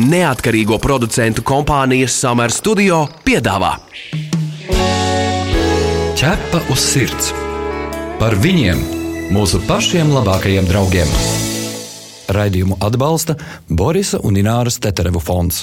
neatkarīgo producentu kompānijas Summer Studio piedāvā Ķepa uz sirds par viņiem, mūsu pašiem labākajiem draugiem. Raidījumu atbalsta Borisa un Ināras Teterevu fonds.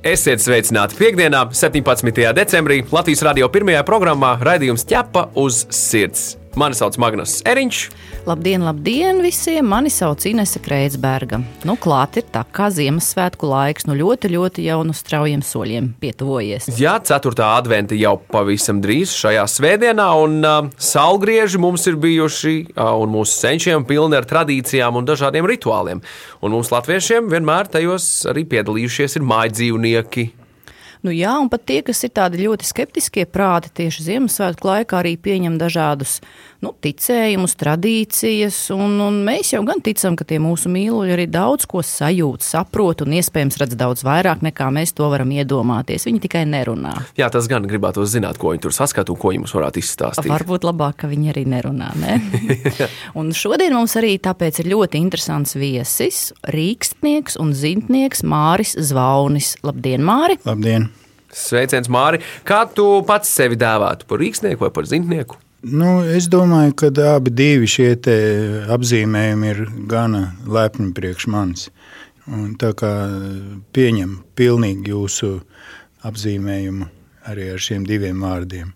Esiet sveicināti piekdienā, 17. decembrī Latvijas radio pirmajā programmā Raidījums ķepa uz sirds. Mani sauc Magnus Eriņš. Labdien, labdien visiem! Mani sauc Inese Kreitsberga. Nu, klāt ir tā kā Ziemassvētku laiks, nu ļoti, ļoti jau no straujiem soļiem pietuvojies. Jā, 4. adventa jau pavisam drīz šajā svētdienā, un uh, saulgrieži mums ir bijuši, uh, un mūsu senčiem pilni ar tradīcijām un dažādiem rituāliem. Un mums, latviešiem, vienmēr tajos arī piedalījušies ir mājdzīvnieki. Nu, jā, un pat tie, kas ir tādi ļoti skeptiskie prāti, tieši Ziemassvētku laikā arī pieņem dažādus nu, ticējumus, tradīcijas. Un, un mēs jau gan ticam, ka tie mūsu mīluļi arī daudz ko sajūt, saprot un iespējams redz daudz vairāk nekā mēs to varam iedomāties. Viņi tikai nerunā. Jā, tas gan gribētu zināt, ko viņi tur saskata un ko viņi mums varētu izstāstīt. Varbūt labāk, ka viņi arī nerunā. Ne? un šodien mums arī tāpēc ir ļoti interesants viesis, rīkstnieks un zintnieks Māris Zvaunis. Labdien, Māri! Labdien! Sveiciens, Māri! Kā tu pats sevi dēvētu par rīksnieku vai par zintnieku? Nu, es domāju, ka abi šie apzīmējumi ir gana lepni priekš manis. Un tā kā pieņem pilnīgi jūsu apzīmējumu arī ar šiem diviem vārdiem.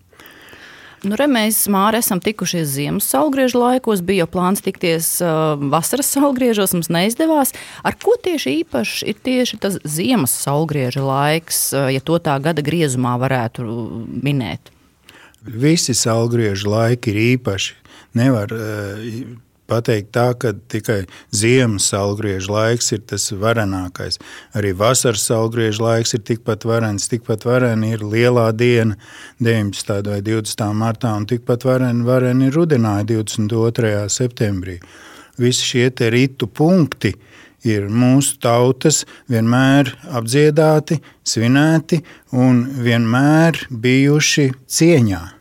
Nu, re, mēs māri esam tikušies ziemas saulgriežu laikos, bija plāns tikties uh, vasaras saulgriežos, mums neizdevās. Ar ko tieši īpaši ir tieši tas ziemas saulgrieža laiks, uh, ja to tā gada griezumā varētu minēt? Visi saulgriežu laiki ir īpaši. Nevar uh, pateikt tā, ka tikai ziemas saulgrieža laiks ir tas varenākais. Arī vasaras saulgrieža laiks ir tikpat varens, tikpat vareni ir lielā diena 19. vai 20. martā, un tikpat vareni, vareni ir rudenā 22. septembrī. Visi šie ritu punkti ir mūsu tautas vienmēr apdziedāti, svinēti un vienmēr bijuši cieņā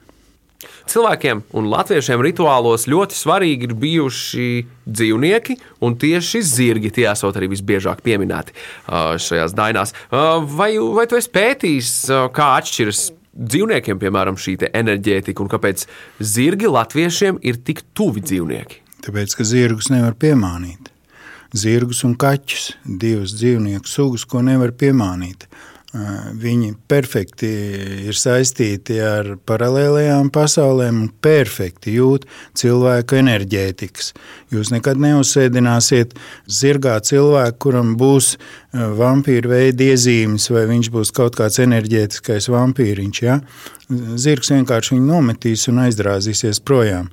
cilvēkiem un latviešiem rituālos ļoti svarīgi ir bijuši dzīvnieki, un tieši zirgi tie esot arī visbiežāk pieminēti šajās dainās. Vai, vai tu esi pētījis, kā atšķiras dzīvniekiem, piemēram, šī enerģētika, un kāpēc zirgi latviešiem ir tik tuvi dzīvnieki? Tāpēc, ka zirgus nevar piemānīt. Zirgus un kaķus, divas dzīvnieku sugas, ko nevar piemānīt. Viņi perfekti ir saistīti ar paralēlējām pasaulēm un perfekti jūt cilvēku enerģētikas. Jūs nekad neuzsēdināsiet zirgā cilvēku, kuram būs vampīra veida iezīmes, vai viņš būs kaut kāds enerģētiskais vampīriņš. Ja? Zirgs vienkārši viņu nometīs un aizdrāzīsies projām.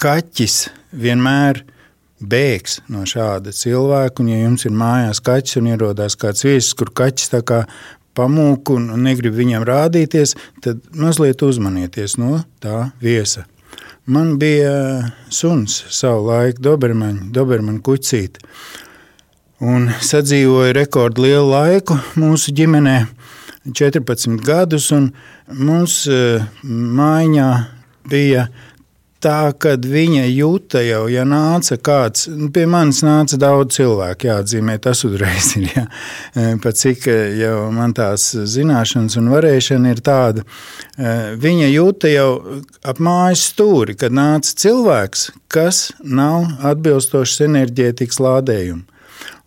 Kaķis vienmēr ir bēgs no šāda cilvēka. Un, ja jums ir mājās kaķis un ierodās kāds viesis, kur kaķis pamūk un negrib viņam rādīties, tad mazliet uzmanieties no tā viesa. Man bija suns savu laiku, Dobermaņa, Dobermaņa kucīte. Un sadzīvoja rekordu lielu laiku mūsu ģimenē, 14 gadus, un mums eh, mājā bija tā, ka viņa jūta jau, ja nāca kāds, nu, pie manis nāca daudz cilvēku, jāatzīmē, tas uzreiz ir. Jā. E, pat cik e, jau man tās zināšanas un varēšana ir tāda, e, viņa jūta jau ap mājas stūri, kad nāca cilvēks, kas nav atbilstošs enerģētikas lādējumu.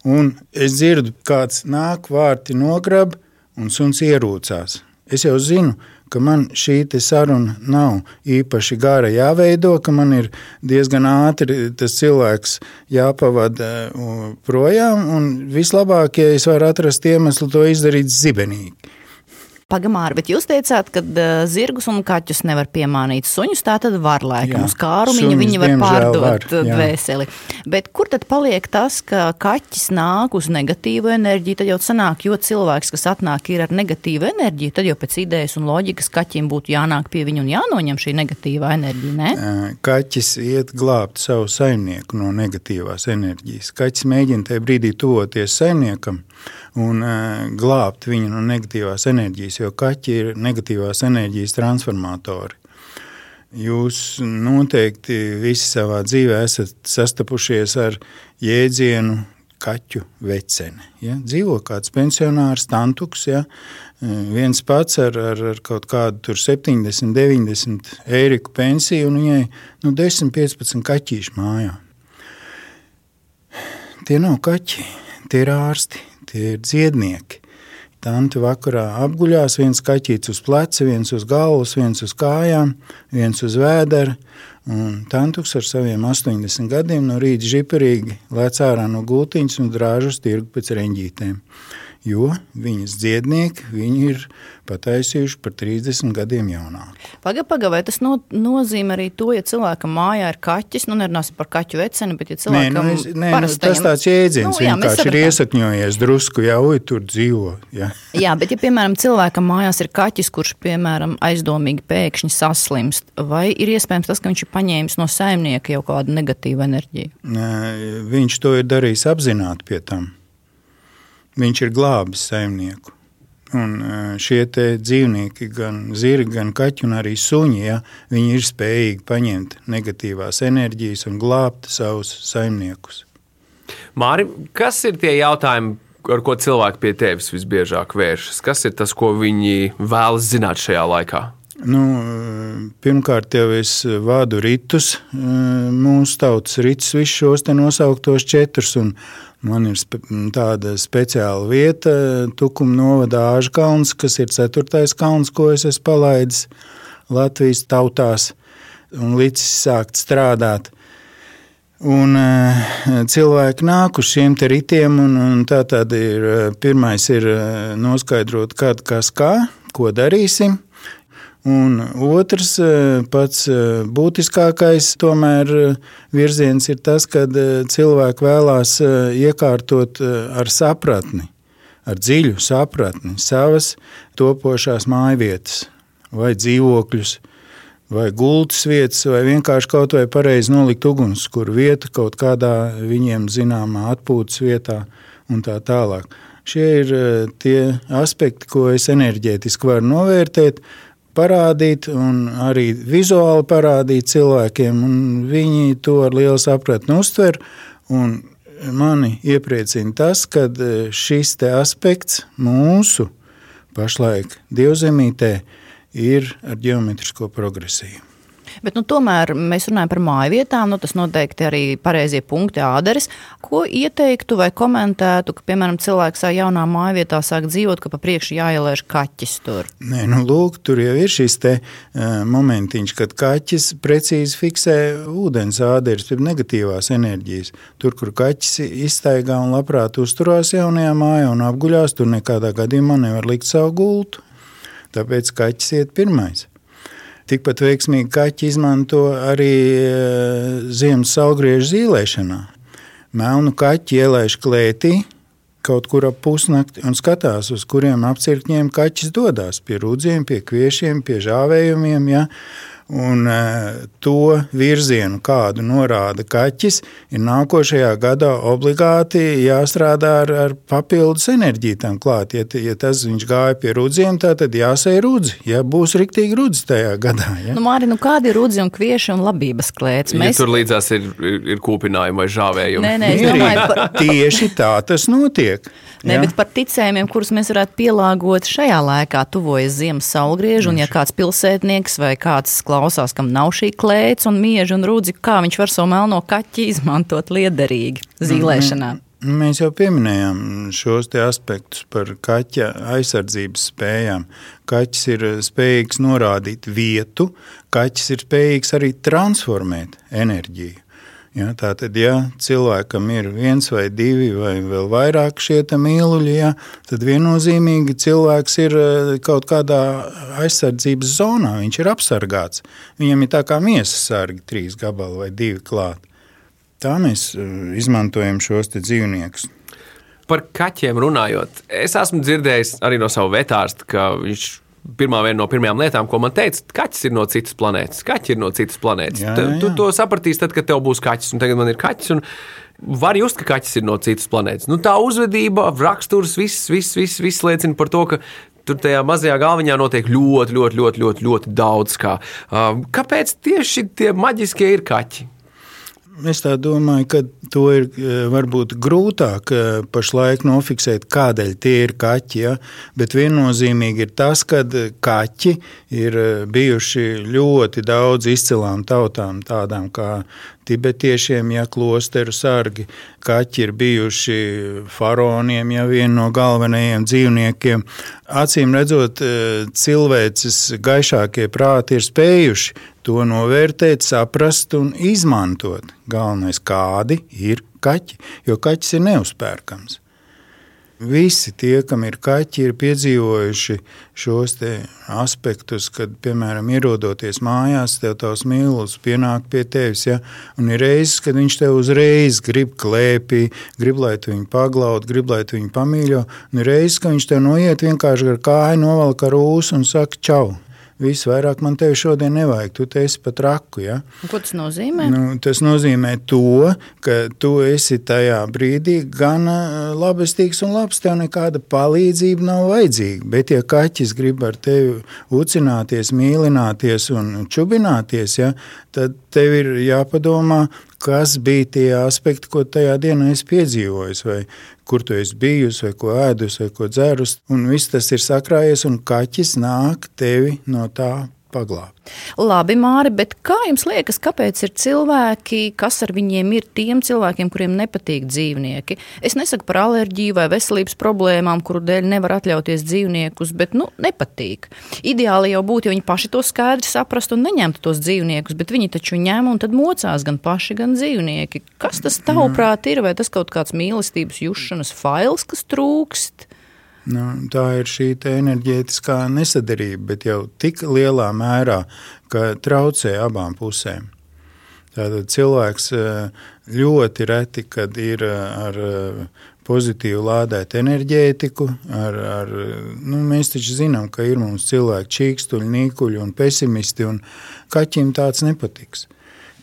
Un es dzirdu, kāds nāk, vārti nograb un suns ierūcās. Es jau zinu, ka man šī saruna nav īpaši gara jāveido, ka man ir diezgan ātri tas cilvēks jāpavada projām, un vislabāk, ja es varu atrast iemeslu to izdarīt zibenīgi. Pagamāri, bet jūs teicāt, ka uh, zirgus un kaķus nevar piemānīt. Suņus tā tad var laikam uz kārumiņu, viņi var pārdot var, dvēseli. Bet kur tad paliek tas, ka kaķis nāk uz negatīvu enerģiju? Tad jau sanāk, jo cilvēks, kas atnāk ir ar negatīvu enerģiju, tad jau pēc idejas un loģikas kaķim būtu jānāk pie viņa un jānoņem šī negatīvā enerģija, ne? Kaķis iet glābt savu saimnieku no negatīvās enerģijas. Kaķis mēģina tajā brīdī tuvoties saimniekam un uh, glābt viņu no negatīvās enerģijas, jo kaķi ir negatīvās enerģijas transformatori. Jūs noteikti visi savā dzīvē esat sastapušies ar jēdzienu kaķu vecene. Ja? Dzīvo kāds pensionārs, tantuks, ja? viens pats ar, ar, ar kaut kādu 70, 90 eiro pensiju, un viņai nu, 10, 15 kaķīši mājā. Tie nav kaķi, tie ir ārsti, tie ir dziednieki. Tanti vakarā apguļās, viens kaķītis uz pleca, viens uz galvas, viens uz kājām, viens uz vēdera. Tantuks ar saviem 80 gadiem no rīta žiperīgi lēc ārā no gultiņas un drāž uz tirgu pēc reņģītēm jo viņas dziednieki viņi ir pataisījuši par 30 gadiem jaunāku. Pagaidām, paga, vai tas no, nozīmē arī to, ja cilvēkam mājā ir kaķis, nu nerunāsim par kaķu veceni, bet ja cilvēkam nē, nu, es, nē, nu, tas tāds jēdziens nu, jā, vienkārši ir iesakņojies drusku, jā, uj, tur dzīvo. Jā. jā, bet ja, piemēram, cilvēkam mājās ir kaķis, kurš, piemēram, aizdomīgi pēkšņi saslimst, vai ir iespējams tas, ka viņš ir paņēmis no saimnieka jau kādu negatīvu enerģiju? Nē, viņš to ir darījis apzināti pie tam. Viņš ir glābis saimnieku. Un e, šie dzīvnieki, gan zirgi, gan kaķi, un arī suņi, ja, viņi ir spējīgi paņemt negatīvās enerģijas un glābt savus saimniekus. Māri, kas ir tie jautājumi, ar ko cilvēki pie tevis visbiežāk vēršas? Kas ir tas, ko viņi vēlas zināt šajā laikā? Nu, pirmkārt, jau es vādu ritus, e, mūsu tautas ritus, visus šos nosauktos četrus. Man ir spe tāda speciāla vieta, Tukuma novada Āžkalns, kas ir ceturtais kalns, ko es esmu palaidis Latvijas tautās un līdz sākt strādāt. Un, uh, cilvēki nāk uz šiem ritiem, un, un tā tad ir pirmais ir noskaidrot, kad, kas kā, ko darīsim. Un otrs, eh, pats eh, būtiskākais tomēr eh, virziens ir tas, kad cilvēki vēlās iekārtot ar sapratni, ar dziļu sapratni savas topošās mājvietas vai dzīvokļus, vai gultas vietas, vai vienkārši kaut vai pareizi nolikt ugunskura vietu kaut kādā viņiem zināmā atpūtas vietā un tā tālāk. Šie ir tie aspekti, ko es enerģētiski varu novērtēt, parādīt, un arī vizuāli parādīt cilvēkiem. Viņi to ar lielu sapratni uztver. Mani iepriecina tas, ka e, šis aspekts mūsu pašlaik dievzemītē ir ar geometrisko progresiju. Bet, nu, tomēr mēs runājam par māju vietām. Nu, tas noteikti arī pareizie punkti, āderis. Ko ieteiktu vai komentētu, ka, piemēram, cilvēks savā jaunā māju vietā sāk dzīvot, ka pa priekšu jāieliež kaķis tur? Nē, nu, lūk, tur jau ir šis te, uh, momentiņš, kad kaķis precīzi fiksē ūdens āderis, pie negatīvās enerģijas. Tur, kur kaķis iztaigā un labprāt uzturās jaunajā mājā un apguļās, tur nekādā gadījumā nevar likt savu gultu. Tāpēc kaķis iet pirmais. Tikpat veiksmīgi kaķi izmanto arī eh, ziemas saulgriežu zīlēšanā. Melnu kaķi ielaiž klētī kaut kur ap pusnakti un skatās, uz kuriem apcirkņiem kaķis dodas. Pie rūdziem, pie kviešiem, pie žāvējumiem. Ja? Un uh, to virzienu, kādu norāda kaķis, ir nākošajā gadā obligāti jāstrādā ar, ar papildus enerģiju tam klāt. Ja, ja tas viņš gāja pie rudziem, tad jāsēj rudzi. Ja būs riktīgi rudzi tajā gadā. Ja? Nu, Māri, nu kādi ir rudzi un kvieši un labības klēts? Mēs... Ja tur līdzās ir, ir, ir kūpinājumi vai žāvējumi. Nē, nē, es domāju par... Tieši tā tas notiek. Nē, ja? bet par ticējumiem, kurus mēs varētu pielāgot šajā laikā, tuvojas ziemas saulgriežu, un ja kāds pilsētnieks vai kāds klāts klausās, kam nav šī klēts un mieža un rūdzi, kā viņš var savu melno kaķi izmantot liederīgi zīlēšanā. Mm, mēs jau pieminējām šos aspektus par kaķa aizsardzības spējām. Kaķis ir spējīgs norādīt vietu, kaķis ir spējīgs arī transformēt enerģiju. Ja, Tātad, ja cilvēkam ir viens vai divi vai vēl vairāk šie mīluļi, ja, tad viennozīmīgi cilvēks ir eh, kaut kādā aizsardzības zonā, viņš ir apsargāts. Viņam ir tā kā miesas sargi, trīs gabali vai divi klāt. Tā mēs eh, izmantojam šos dzīvniekus. Par kaķiem runājot, es esmu dzirdējis arī no sava vetārsta, ka viņš pirmā viena no pirmajām lietām, ko man teica, kaķis ir no citas planētas. Kaķis ir no citas planētas. Jā, jā. Tu to sapratīsi tad, kad tev būs kaķis, un tagad man ir kaķis. Var just, ka kaķis ir no citas planētas. Nu, tā uzvedība, raksturs, viss, viss, viss, viss liecina par to, ka tur tajā mazajā galviņā notiek ļoti, ļoti, ļoti, ļoti, ļoti daudz. Kā. Kāpēc tieši tie maģiskie ir kaķi? Es domāju, ka to ir eh, varbūt grūtāk eh, pašlaik nofiksēt, kādēļ tie ir kaķi. Ja? Bet viennozīmīgi ir tas, ka kaķi ir bijuši ļoti daudz izcilām tautām, tādām kā tibetiešiem, ja klosteru sargi. Kaķi ir bijuši faraoniem, ja viena no galvenajiem dzīvniekiem. Acīm redzot, cilvēces gaišākie prāti ir spējuši to novērtēt, saprast un izmantot. Galvenais, kādi ir kaķi, jo kaķis ir neuzpērkams. Visi tie, kam ir kaķi, ir piedzīvojuši šos aspektus, kad, piemēram, ierodoties mājās, tev tavs mīlestības pienāk pie tevis. Ja? Un ir reizes, kad viņš tev uzreiz grib klēpī, grib, lai tu viņu paglaudu, grib, lai tu viņu pamīļo. Un ir reizes, kad viņš tev noiet vienkārši ar kāju, novelk ar ūsu un saka čau viss vairāk man tevi šodien nevajag, tu esi pat raku. Ja? Ko tas nozīmē? Nu, tas nozīmē to, ka tu esi tajā brīdī gan labestīgs un labs, tev nekāda palīdzība nav vajadzīga. Bet, ja kaķis grib ar tevi ucināties, mīlināties un čubināties, ja, tad tev ir jāpadomā, kas bija tie aspekti, ko tajā dienā es piedzīvoju, vai kur tu esi bijusi, vai ko ēdusi, vai ko dzērusi. Un viss tas ir sakrājies, un kaķis nāk tevi no tā paglābt. Labi, Māri, bet kā jums liekas, kāpēc ir cilvēki, kas ar viņiem ir tiem cilvēkiem, kuriem nepatīk dzīvnieki? Es nesaku par alerģiju vai veselības problēmām, kuru dēļ nevar atļauties dzīvniekus, bet nu, nepatīk. Ideāli jau būtu, ja viņi paši to skaidri saprastu un neņemtu tos dzīvniekus, bet viņi taču ņem un tad mocās gan paši, gan dzīvnieki. Kas tas tavuprāt ir? Vai tas kaut kāds mīlestības jušanas fails, kas trūkst? Nu, tā ir šī enerģētiskā nesadarība, bet jau tik lielā mērā, ka traucē abām pusēm. Tātad cilvēks eh, ļoti reti, kad ir eh, ar eh, pozitīvu lādētu enerģētiku. Ar, ar, nu, mēs taču zinām, ka ir mums cilvēki čīkstuļi, nīkuļi un pesimisti, un kaķim tāds nepatiks.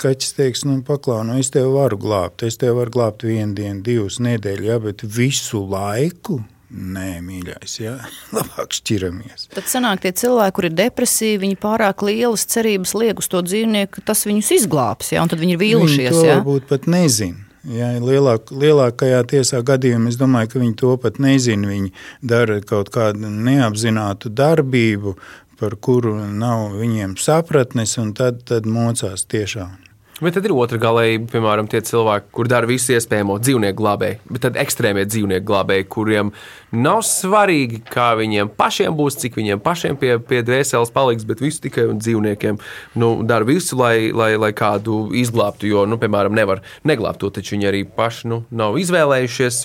Kaķis teiks, nu, paklā, nu, es tevi varu glābt, es tevi varu glābt vienu dienu, divas nedēļas, ja, bet visu laiku Nē, mīļais, jā, labāk šķiramies. Tad sanāk tie cilvēki, kur ir depresīvi, viņi pārāk lielas cerības liek uz to dzīvnieku, ka tas viņus izglābs, jā, un tad viņi ir vīlušies. Viņi to jā? varbūt pat nezin. Ja, lielāk, lielākajā tiesā gadījumā es domāju, ka viņi to pat nezina. Viņi dara kaut kādu neapzinātu darbību, par kuru nav viņiem sapratnes, un tad, tad mocās tiešām. Bet tad ir otra galējība, piemēram, tie cilvēki, kur dara visu iespējamo dzīvnieku glābēju, bet tad ekstrēmie dzīvnieku glābēji, kuriem nav svarīgi, kā viņiem pašiem būs, cik viņiem pašiem pie, pie dvēseles paliks, bet visu tikai dzīvniekiem nu, dara visu, lai, lai, lai kādu izglābtu. Jo, nu, piemēram, nevar neglābt to, taču viņi arī paši nu, nav izvēlējušies.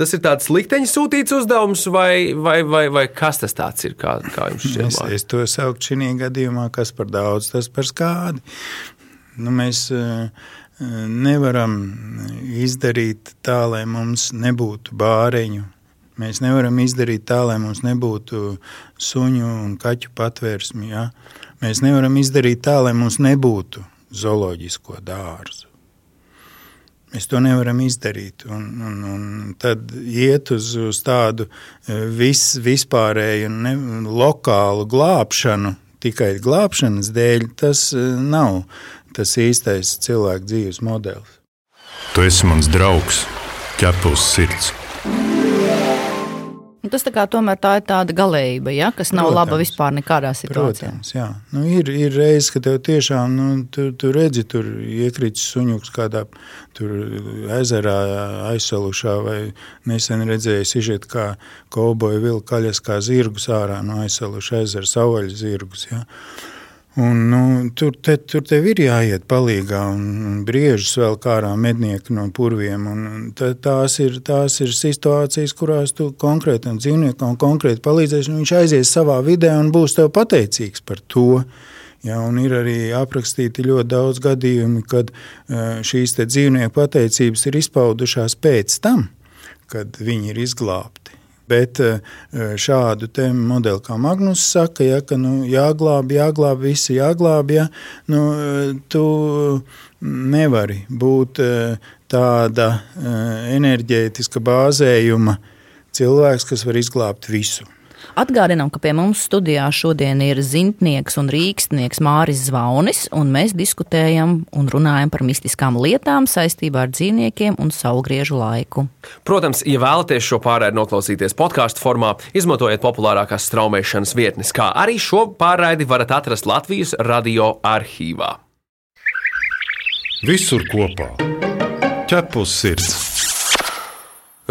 Tas ir tāds likteņa sūtīts uzdevums, vai, vai, vai, vai kas tas ir? Kā, kā jums šķiet? Es, es to sauktu šī gadījumā, kas par daudz, tas par skādi. Nu, mēs eh, nevaram izdarīt tā, lai mums nebūtu bāreņu. Mēs nevaram izdarīt tā, lai mums nebūtu suņu un kaķu patvērsmi. Ja? Mēs nevaram izdarīt tā, lai mums nebūtu zooloģisko dārzu. Mēs to nevaram izdarīt. Un, un, un tad iet uz, uz tādu eh, vis, vispārēju, ne, lokālu glābšanu, tikai glābšanas dēļ, tas eh, nav tas īstais cilvēka dzīves modelis. Tu esi mans draugs, ķepus sirds. Nu, tas tā kā tomēr tā ir tāda galējība, ja, kas nav protams, laba vispār nekādā situācijā. Protams, jā. Nu, ir, ir reizes, ka tev tiešām, nu, tu, tu redzi, tur iekrits suņuks kādā tur ezerā aizsalušā vai nesen redzēji sižet, kā kauboja vilka kaļas kā zirgus ārā no aizsaluša ezera savvaļas zirgus, jā. Ja. Un, nu, tur, te, tur tev ir jāiet palīdzīgā, un, un brīžus vēl kārā mednieki no purviem. Un, tā, tās, ir, tās ir situācijas, kurās tu konkrētam dzīvniekam konkrēti palīdzēsi. Viņš aizies savā vidē un būs tev pateicīgs par to. Ja, ir arī aprakstīti ļoti daudz gadījumu, kad šīs dzīvnieku pateicības ir izpaudušās pēc tam, kad viņi ir izglābti. Bet eh, šādu modeli, kā Magnus saka, ja, ka nu, jāglābj, jāglābj, visi jāglābj, ja, nu, tu nevari būt eh, tāda eh, enerģētiska bāzējuma cilvēks, kas var izglābt visu. Atgādinām, ka pie mums studijā šodien ir zintnieks un rīkstnieks Māris Zvaunis, un mēs diskutējam un runājam par mistiskām lietām saistībā ar dzīvniekiem un saulgriežu laiku. Protams, ja vēlaties šo pārraidi noklausīties podkāstu formā, izmantojiet populārākās straumēšanas vietnes, kā arī šo pārraidi varat atrast Latvijas radio arhīvā. Visur kopā - ķepus sirds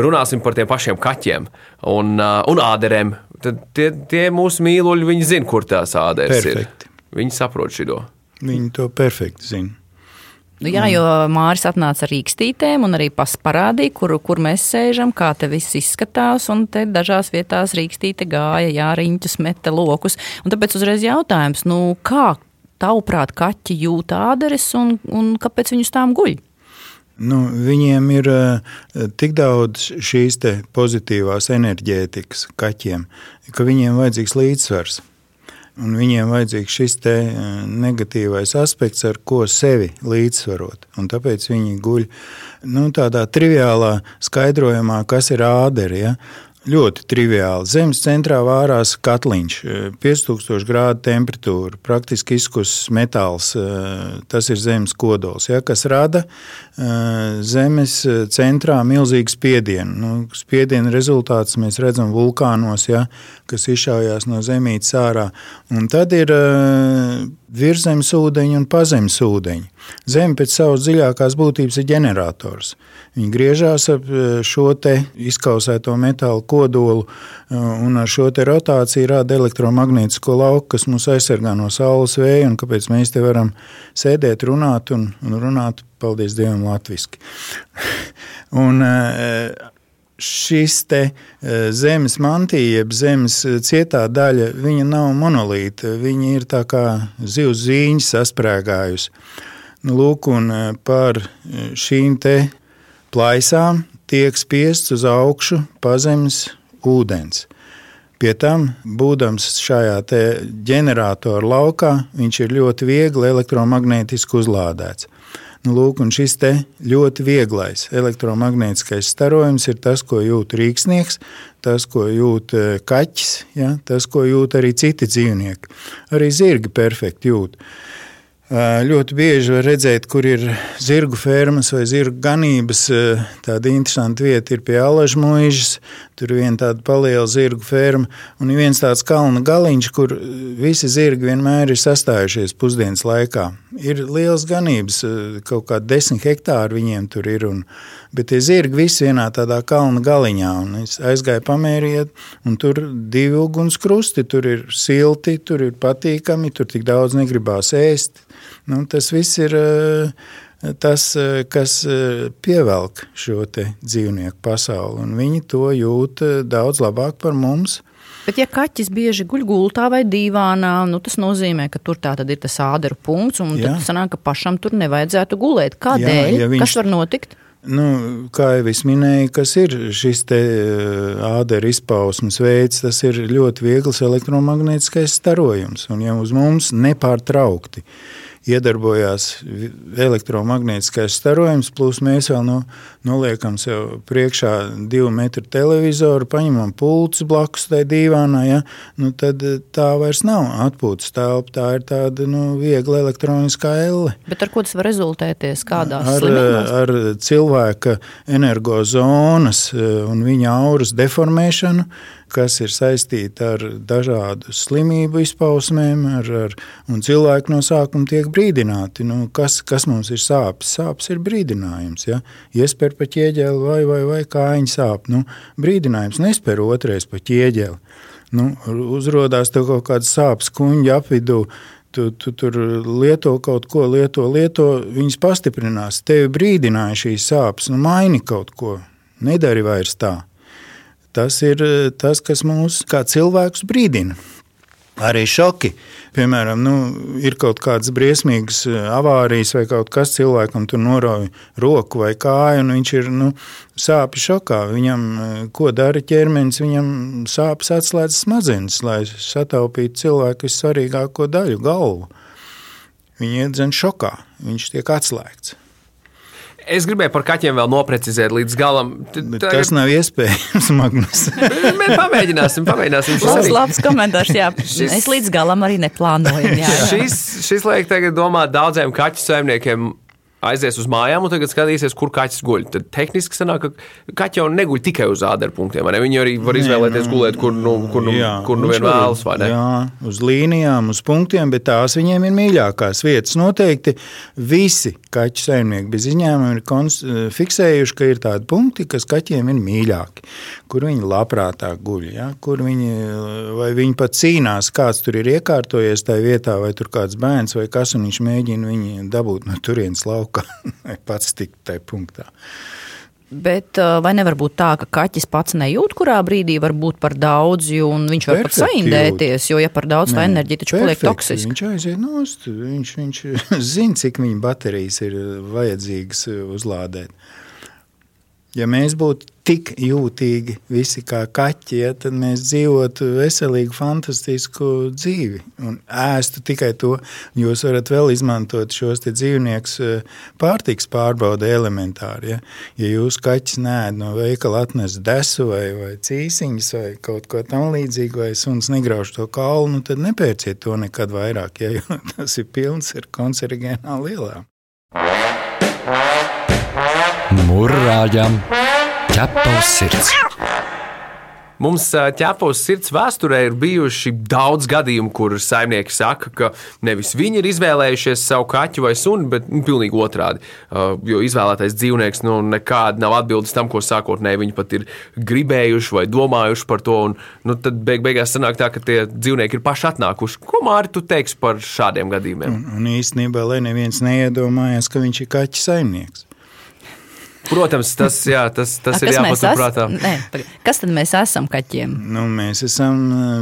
runāsim par tiem pašiem kaķiem un, uh, un āderēm. Tad tie, tie mūsu mīluļi, viņi zina, kur tās āderes perfekti. ir. Viņi saprot šo. Viņi to perfekti zina. Nu, jā, jo Mārcis atnāca ar rīkstītēm un arī parādīja, kur, kur mēs sēžam, kā te viss izskatās. Un te dažās vietās rīkstīte gāja, jā, riņķus meta lokus. Un tāpēc uzreiz jautājums, nu, kā tavuprāt kaķi jūt āderes un, un kāpēc viņus tām guļ? Nu, viņiem ir uh, tik daudz šīs pozitīvās enerģētikas kaķiem, ka viņiem vajadzīgs līdzsvars. Un viņiem vajadzīgs šis uh, negatīvais aspekts, ar ko sevi līdzsvarot. Un tāpēc viņi guļ nu, tādā triviālā skaidrojumā, kas ir āderi. Ja? Ļoti triviāli. Zemes centrā vārās katliņš, 5000 eh, grādu temperatūra, praktiski izkusis metāls. Eh, tas ir zemes kodols, ja, kas rada eh, zemes centrā milzīgu spiedienu. Nu, spiediena rezultāts mēs redzam vulkānos, ja, kas izšaujās no zemītes ārā. Un tad ir virzemes ūdeņi un pazemes ūdeņi. Zeme pēc savas dziļākās būtības ir ģenerators. Viņi griežās ap šo izkausēto metālu kodolu, un ar šo rotāciju rada elektromagnētisko lauku, kas mūs aizsargā no saules vēja, un kāpēc mēs te varam sēdēt, runāt un, un runāt, paldies Dievam, latviešu. šis te zemes mantija, jeb zemes cietā daļa, viņa nav monolīta. Viņa ir tā kā zivs zīņas sasprāgājusi. Nu, lūk, un par šīm te plaisām tiek spiests uz augšu pazemes ūdens. Pie tam, būdams šajā ģeneratoru laukā, viņš ir ļoti viegli elektromagnētiski uzlādēts. Nu, lūk, šis ļoti vieglais elektromagnētiskais starojums ir tas, ko jūt rīksnieks, tas, ko jūt e, kaķis, ja, tas, ko jūt arī citi dzīvnieki. Arī zirgi perfekti jūt. Ļoti bieži var redzēt, kur ir zirgu fermas vai zirgu ganības. Tāda interesanta vieta ir pie Alažmuižas. Tur ir viena tāda paliela zirgu ferma un viens tāds kalna galiņš, kur visi zirgi vienmēr ir sastājušies pusdienas laikā. Ir liels ganības, kaut kā desmit hektāri viņiem tur ir. Un, bet tie zirgi visi vienā tādā kalna galiņā. Es aizgāju pamēriet, un tur divi ugunskrusti, tur ir silti, tur ir patīkami, tur tik daudz negribās ēst Nu, tas viss ir eh, tas, eh, kas eh, pievelk šo dzīvnieku pasauli, un viņi to jūt daudz labāk par mums. Bet, ja kaķis bieži guļ gultā vai dīvānā, nu, tas nozīmē, ka tur ir tas āderu punkts, un tad sanāk, ka pašam tur nevajadzētu gulēt. Kādēļ? Jā, ja viņš... Kas var notikt? Nu, kā jau es minēju, kas ir šis āderu izpausmes veids, tas ir ļoti viegls elektromagnētiskais starojums. Un ja uz mums nepārtraukti iedarbojās elektromagnētiskais starojums, plus mēs vēl no, noliekam sev priekšā divu metru televizoru, paņemam pulci blakus tai dīvānā, ja? nu, tad eh, tā vairs nav atpūtas telpa, tā ir tāda nu, viegla elektroniskā elle. Bet ar ko tas var rezultēties? Kādās ar, slimībās? ar cilvēka energozonas eh, un viņa auras deformēšanu, kas ir saistīta ar dažādu slimību izpausmēm, ar, ar, un cilvēki no sākuma tiek brīdināti. Nu, kas, kas mums ir sāpes? Sāpes ir brīdinājums. Ja? Iespēr pa ķieģeli vai, vai, vai kājiņa sāp. Nu, brīdinājums nespēr otrais pa ķieģeli. Nu, uzrodās tev kaut kādas sāpes kuņģa apvidū. Tu, tu tur lieto kaut ko, lieto, lieto, viņas pastiprinās. Tevi brīdināja šīs sāpes, nu maini kaut ko, nedari vairs tā. Tas ir eh, tas, kas mūs kā cilvēkus brīdina. Arī šoki. Piemēram, nu, ir kaut kādas briesmīgas eh, avārijas, vai kaut kas cilvēkam tur norauj roku vai kāju, un viņš ir nu, sāpju šokā. Viņam, eh, ko dara ķermenis, viņam sāpes atslēdz smadzenes, lai sataupītu cilvēku vissvarīgāko daļu, galvu. Viņi iedzen šokā, viņš tiek atslēgts. Es gribēju par kaķiem vēl noprecizēt līdz galam. Tagad... Tas nav iespējams, Magnus. Mēs pamēģināsim, pamēģināsim. Tas ir labs komentārs. Jā. Šis... Es līdz galam arī neplānoju. Jā, jā. šis, šis liek tagad domāt daudziem kaķu saimniekiem aizies uz mājām un tagad skatīsies, kur kaķis guļ. Tad tehniski sanāk, ka kaķi jau neguļ tikai uz āderpunktiem. Viņi arī var izvēlēties Nē, nu, gulēt, kur nu, kur nu, jā, kur nu vien vēlas. Jā, uz līnijām, uz punktiem, bet tās viņiem ir mīļākās vietas. Noteikti visi kaķu saimnieki bez izņēmuma ir fiksējuši, ka ir tādi punkti, kas kaķiem ir mīļāki, kur viņi labprātāk guļ, ja? kur viņi, vai viņi pat cīnās, kāds tur ir iekārtojies tajā vietā, vai tur kāds bērns vai kas, un viņš mēģina viņu dabūt no turienes lauka laukā, lai pats tiktu tajā punktā. Bet uh, vai nevar būt tā, ka kaķis pats nejūt, kurā brīdī var būt par daudz, un viņš var perfekti pat saindēties, jūt. jo, ja par daudz, tā enerģija taču paliek toksiska. Viņš aiziet nost, viņš, viņš zina, cik viņa baterijas ir vajadzīgas uzlādēt. Ja mēs būtu tik jūtīgi, visi kā kaķi, ja, tad mēs dzīvotu veselīgu, fantastisku dzīvi un ēstu tikai to. Jūs varat vēl izmantot šos dzīvniekus eh, pārtiks pārbaude elementāri. Ja, ja jūs kaķis nēd no veikala atnes desu vai, vai cīsiņas vai kaut ko tam līdzīgu, vai suns negrauž to kaulu, nu tad nepērciet to nekad vairāk, ja, jo tas ir pilns ar koncerigēnām lielām. Mūrāģam ķepa uz sirds. Mums ķepos sirds vēsturē ir bijuši daudz gadījumu, kur saimnieki saka, ka nevis viņi ir izvēlējušies savu kaķu vai suni, bet nu, pilnīgi otrādi. Jo izvēlētais dzīvnieks nu, nekādi nav atbildis tam, ko sākotnēji viņi pat ir gribējuši vai domājuši par to. Un, nu, tad beig beigās sanāk tā, ka tie dzīvnieki ir paši atnākuši. Ko Mārti tu teiksi par šādiem gadījumiem? Un, un īstenībā, lai neviens neiedomājas, ka viņš ir kaķa saimnieks. Protams, tas, jā, tas, tas A, ir jāpaturprātā. Nē, kas tad mēs esam kaķiem? Nu, mēs esam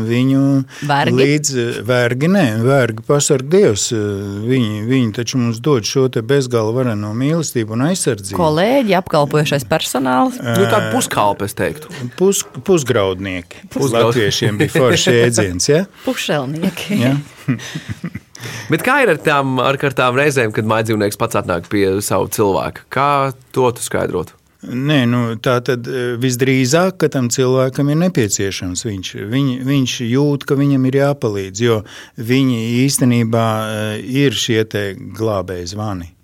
viņu vergi? līdz vergi. Nē, vergi pasarg Dievs. Viņi, viņi taču mums dod šo te bezgala vareno mīlestību un aizsardzību. Kolēģi, apkalpojušais personāls. Uh, nu, tādi puskalpi, es teiktu. Pus, pusgraudnieki. Pusgraud. Latviešiem bija forši jēdziens, ja? Pušelnieki. Ja? Bet kā ir ar tām, ar tām reizēm, kad mājdzīvnieks pats atnāk pie savu cilvēku? Kā to tu skaidrotu? Nē, nu, tā tad e, visdrīzāk, tam cilvēkam ir nepieciešams. Viņš, viņ, viņš jūt, ka viņam ir jāpalīdz, jo viņi īstenībā e, ir šie glābēji zvani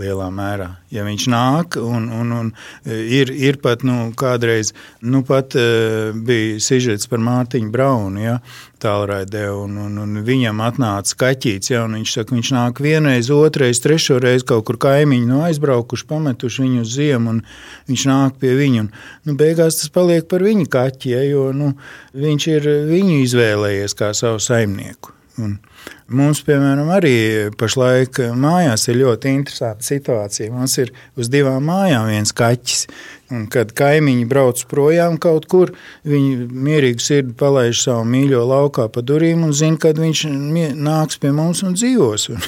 lielā mērā. Ja viņš nāk, un, un, un e, ir, ir pat nu, kādreiz nu, pat, uh, bija sižets par Mārtiņu Braunu. Ja, Tālraidē, un, un, un viņam atnāca kaķis. Ja, viņš saka, viņš nāk vienreiz, otrreiz, trešo reizi kaut kur kaimiņi nu, aizbraukuši, pametuši viņu uz ziemu, un viņš nāk pie viņa. Un, nu, beigās tas paliek par viņa kaķi, ja, jo nu, viņš ir viņu izvēlējies kā savu saimnieku. Un, Mums, piemēram, arī pašlaik mājās ir ļoti interesanta situācija. Mums ir uz divām mājām viens kaķis. Un, kad kaimiņi brauc projām kaut kur, viņi mierīgi sirdi palaiž savu mīļo laukā pa durvīm un zina, kad viņš nāks pie mums un dzīvos. Un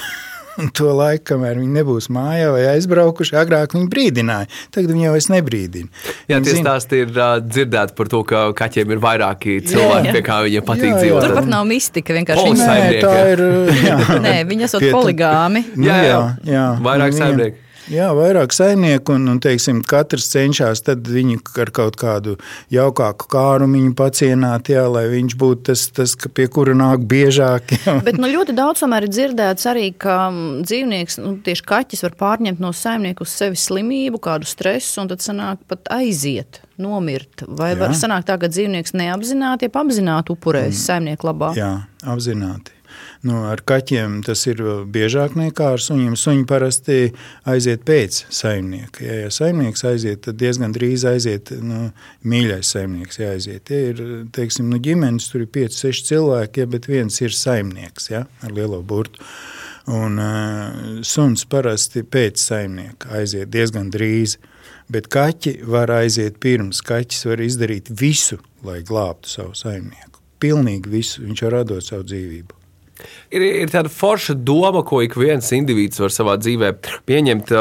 Un to laiku, kamēr viņi nebūs mājā vai aizbraukuši, agrāk viņi brīdināja. Tagad viņi jau vairs nebrīdina. Jā, tie stāsti ir uh, dzirdēti par to, ka kaķiem ir vairāki cilvēki, jā, jā. pie kā viņiem patīk jā, dzīvot. Tur pat nav mistika, vienkārši tā ir. Jā. Nē, viņi esot poligāmi. Jā, jā, jā. jā. vairāk saimnieki. Jā, vairāk saimnieku, un, un teiksim, katrs cenšas viņu ar kaut kādu jaukāku kārumu pacienāt, jā, lai viņš būtu tas, tas pie kura nāk biežāk. Jā. Bet nu, ļoti daudz tomēr ir dzirdēts arī, ka dzīvnieks, nu, tieši kaķis, var pārņemt no saimnieka uz sevi slimību, kādu stresu, un tad sanāk pat aiziet. Nomirt. Vai jā. var sanākt tā, ka dzīvnieks neapzināti, ja apzināti upurēs mm. saimnieku labā? Jā, apzināti. Nu, ar kaķiem tas ir biežāk nekā ar suņiem. Suņi parasti aiziet pēc saimnieka. Ja, ja saimnieks aiziet, tad diezgan drīz aiziet nu, mīļais saimnieks. Jāaiziet. Tie ir teiksim, nu, ģimenes, tur ir 5, 6 cilvēki, ja, bet viens ir saimnieks ja, ar lielo burtu. Un, uh, suns parasti pēc saimnieka aiziet diezgan drīz. Bet kaķi var aiziet pirms. Kaķis var izdarīt visu, lai glābtu savu saimnieku. Pilnīgi visu. Viņš var radot savu dzīvību. Ir, ir tāda forša doma, ko ik viens indivīds var savā dzīvē pieņemt.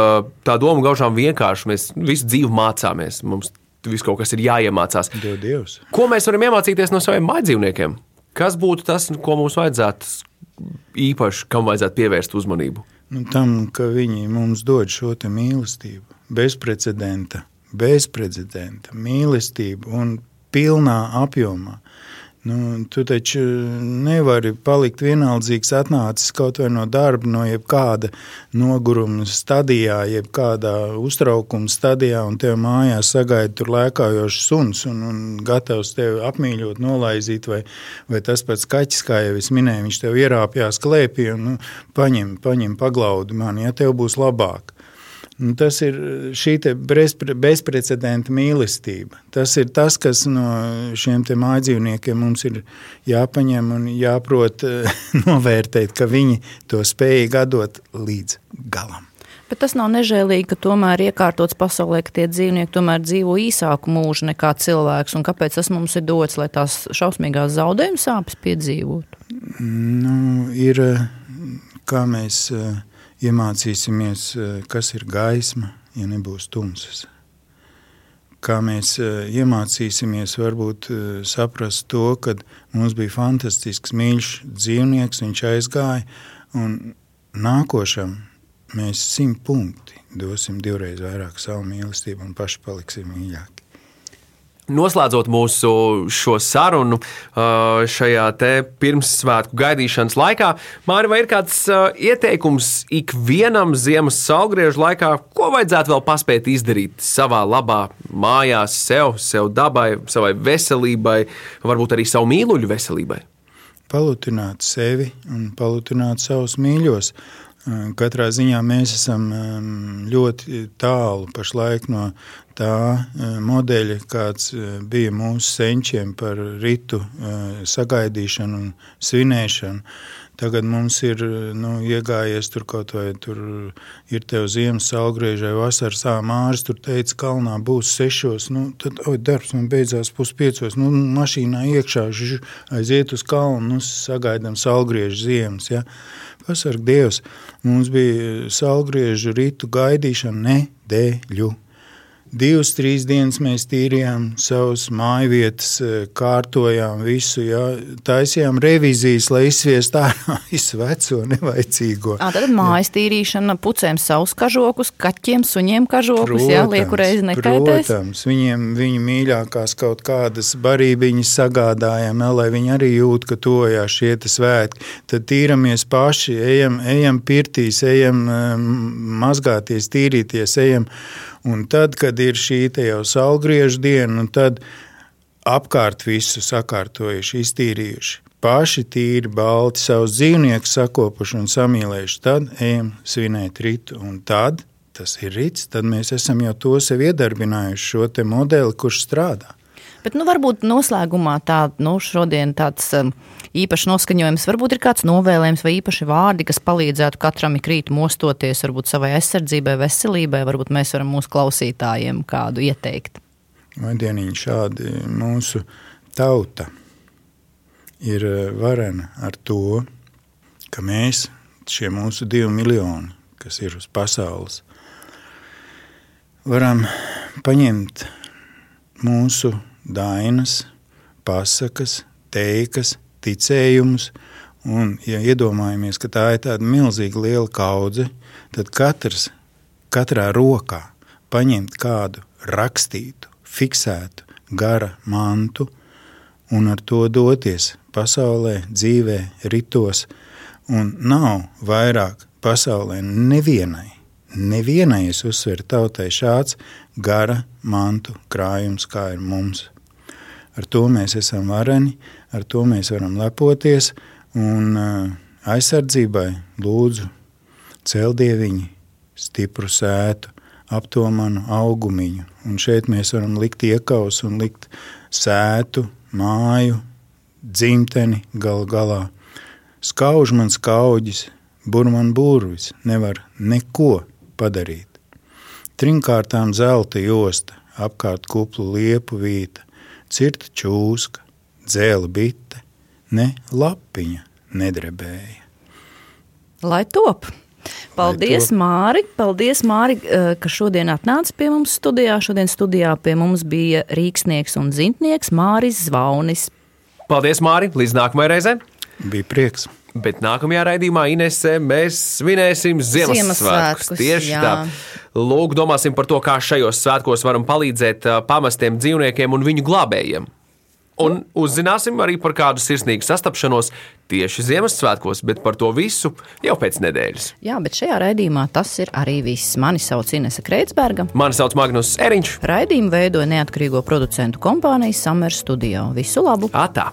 Tā doma gaužām vienkārši. Mēs visu dzīvi mācāmies. Mums viss kaut kas ir jāiemācās. Dievs. Ko mēs varam iemācīties no saviem mājdzīvniekiem? Kas būtu tas, ko mums vajadzētu īpaši, kam vajadzētu pievērst uzmanību? Nu, tam, ka viņi mums dod šo mīlestību bezprecedenta, bezprecedenta mīlestība un pilnā apjomā. Nu, tu taču nevari palikt vienaldzīgs, atnācis kaut vai no darba, no jebkāda noguruma stadijā, jebkādā uztraukuma stadijā, un tev mājās sagaida tur lēkājošs suns un, un gatavs tevi apmīļot, nolaizīt, vai, vai tas pats kaķis, kā jau es minēju, viņš tev ierāpjās klēpī un nu, paņem, paņem paglaudi mani, ja tev būs labāk. Nu, tas ir šī bezprecedenta mīlestība. Tas ir tas, kas no šiem mājdzīvniekiem mums ir jāpaņem un jāprot novērtēt, ka viņi to spēj atdot līdz galam. Bet tas nav nežēlīgi, ka tomēr iekārtots pasaulē, ka tie dzīvnieki tomēr dzīvo īsāku mūžu nekā cilvēks. Un kāpēc tas mums ir dots, lai tās šausmīgās zaudējuma sāpes piedzīvotu? Nu, ir kā mēs. Uh, iemācīsimies, eh, kas ir gaisma, ja nebūs tumsas. Kā mēs eh, iemācīsimies varbūt eh, saprast to, ka mums bija fantastisks, mīļš dzīvnieks, viņš aizgāja, un nākošam mēs simt punkti dosim divreiz vairāk savu mīlestību un paši paliksim mīļāki. Noslēdzot mūsu šo sarunu uh, šajā pirmssvētku gaidīšanas laikā, Mārķis, vai ir kāds uh, ieteikums ikvienam ziemas saulgriežu laikā, ko vajadzētu vēl paspēt izdarīt savā labā, mājās, sev, sev dabai, savai veselībai, varbūt arī savu mīluļu veselībai? Palutināt sevi un palutināt savus mīļos. Uh, katrā ziņā mēs esam ļoti tālu pašlaik no tā e, modeļa, kāds e, bija mūsu senčiem par ritu sagaidīšanu un svinēšanu. Tagad mums ir nu, iegājies tur kaut vai tur ir tev ziemas saulgriežai, vasaras āmārs, tur teica, kalnā būs sešos, nu, tad, oi, darbs man beidzās puspiecos, nu, mašīnā iekšā, ž, aiziet uz kalnu, nu, sagaidam saulgriežu ziemas, ja. Pasarg Dievs, mums bija saulgriežu ritu gaidīšana. Nedēļu Divas, trīs dienas mēs tīrījām savus mājvietas, e, kārtojām visu, jā, taisījām revizijas, lai izsviestu ārā visu veco nevajadzīgo. À, tad mājas tīrīšana, pucēm savus kažokus, kaķiem, suņiem kažokus, protams, jā, lieku reizi nekaitēs. Protams, viņiem viņu mīļākās kaut kādas barībiņas sagādājām, lai viņi arī jūt, ka tojās šie svētki. Tad tīramies paši, ejam, ejam pirtīs, ejam mazgāties, tīrīties, ejam Un tad, kad ir šī jau saulgriežu diena, tad apkārt visu sakārtojuši, iztīrījuši. Paši tīri, balti, savus dzīvniekus sakopuši un samīlējuši. Tad ejam svinēt rītu. Un tad tas ir rīts, tad mēs esam jau to sev iedarbinājuši, šo modeli, kurš strādā. Bet nu, varbūt noslēgumā tā, nu, šodien tāds um, īpašs noskaņojums, varbūt ir kāds novēlējums vai īpaši vārdi, kas palīdzētu katram ikrīt mostoties, varbūt savai aizsardzībai, veselībai, varbūt mēs varam mūsu klausītājiem kādu ieteikt. Vai dieniņi šādi. Mūsu tauta ir uh, varena ar to, ka mēs, šie mūsu divi miljoni, kas ir uz pasaules, varam paņemt mūsu dainas, pasakas, teikas, ticējumus. Un, ja iedomājamies, ka tā ir tāda milzīga liela kaudze, tad katrs, katrā rokā paņemt kādu rakstītu, fiksētu, gara mantu un ar to doties pasaulē, dzīvē, ritos. Un nav vairāk pasaulē nevienai, nevienai es uzsveru tautai šāds gara mantu krājums, kā ir mums. Ar to mēs esam vareni, ar to mēs varam lepoties. Un aizsardzībai lūdzu celdieviņi, stipru sētu, aptomanu augumiņu. Un šeit mēs varam likt iekaus un likt sētu, māju, dzimteni gal galā. Skauž man skauģis, burman burvis, nevar neko padarīt. Trinkārtām zelta josta, apkārt kuplu liepu vīta, cirta čūska, dzēla bite, ne lapiņa nedrebēja. Lai top! Paldies, Māri! Paldies, Māri, eh, ka šodien atnāci pie mums studijā. Šodien studijā pie mums bija rīksnieks un zintnieks Māris Zvaunis. Paldies, Māri! Līdz nākamajai reizei! Bija prieks. Bet nākamajā raidījumā, Inesē, mēs svinēsim Ziemassvētkus. Tieši jā. tā. Lūk, domāsim par to, kā šajos svētkos varam palīdzēt pamestiem dzīvniekiem un viņu glābējiem. Un uzzināsim arī par kādu sirsnīgu sastapšanos tieši Ziemassvētkos, bet par to visu jau pēc nedēļas. Jā, bet šajā raidījumā tas ir arī viss. Mani sauc Inese Kreitsberga. Mani sauc Magnus Eriņš. Raidījumu veidoja neatkarīgo producentu kompānija Summer Studio. Visu labu! Atā!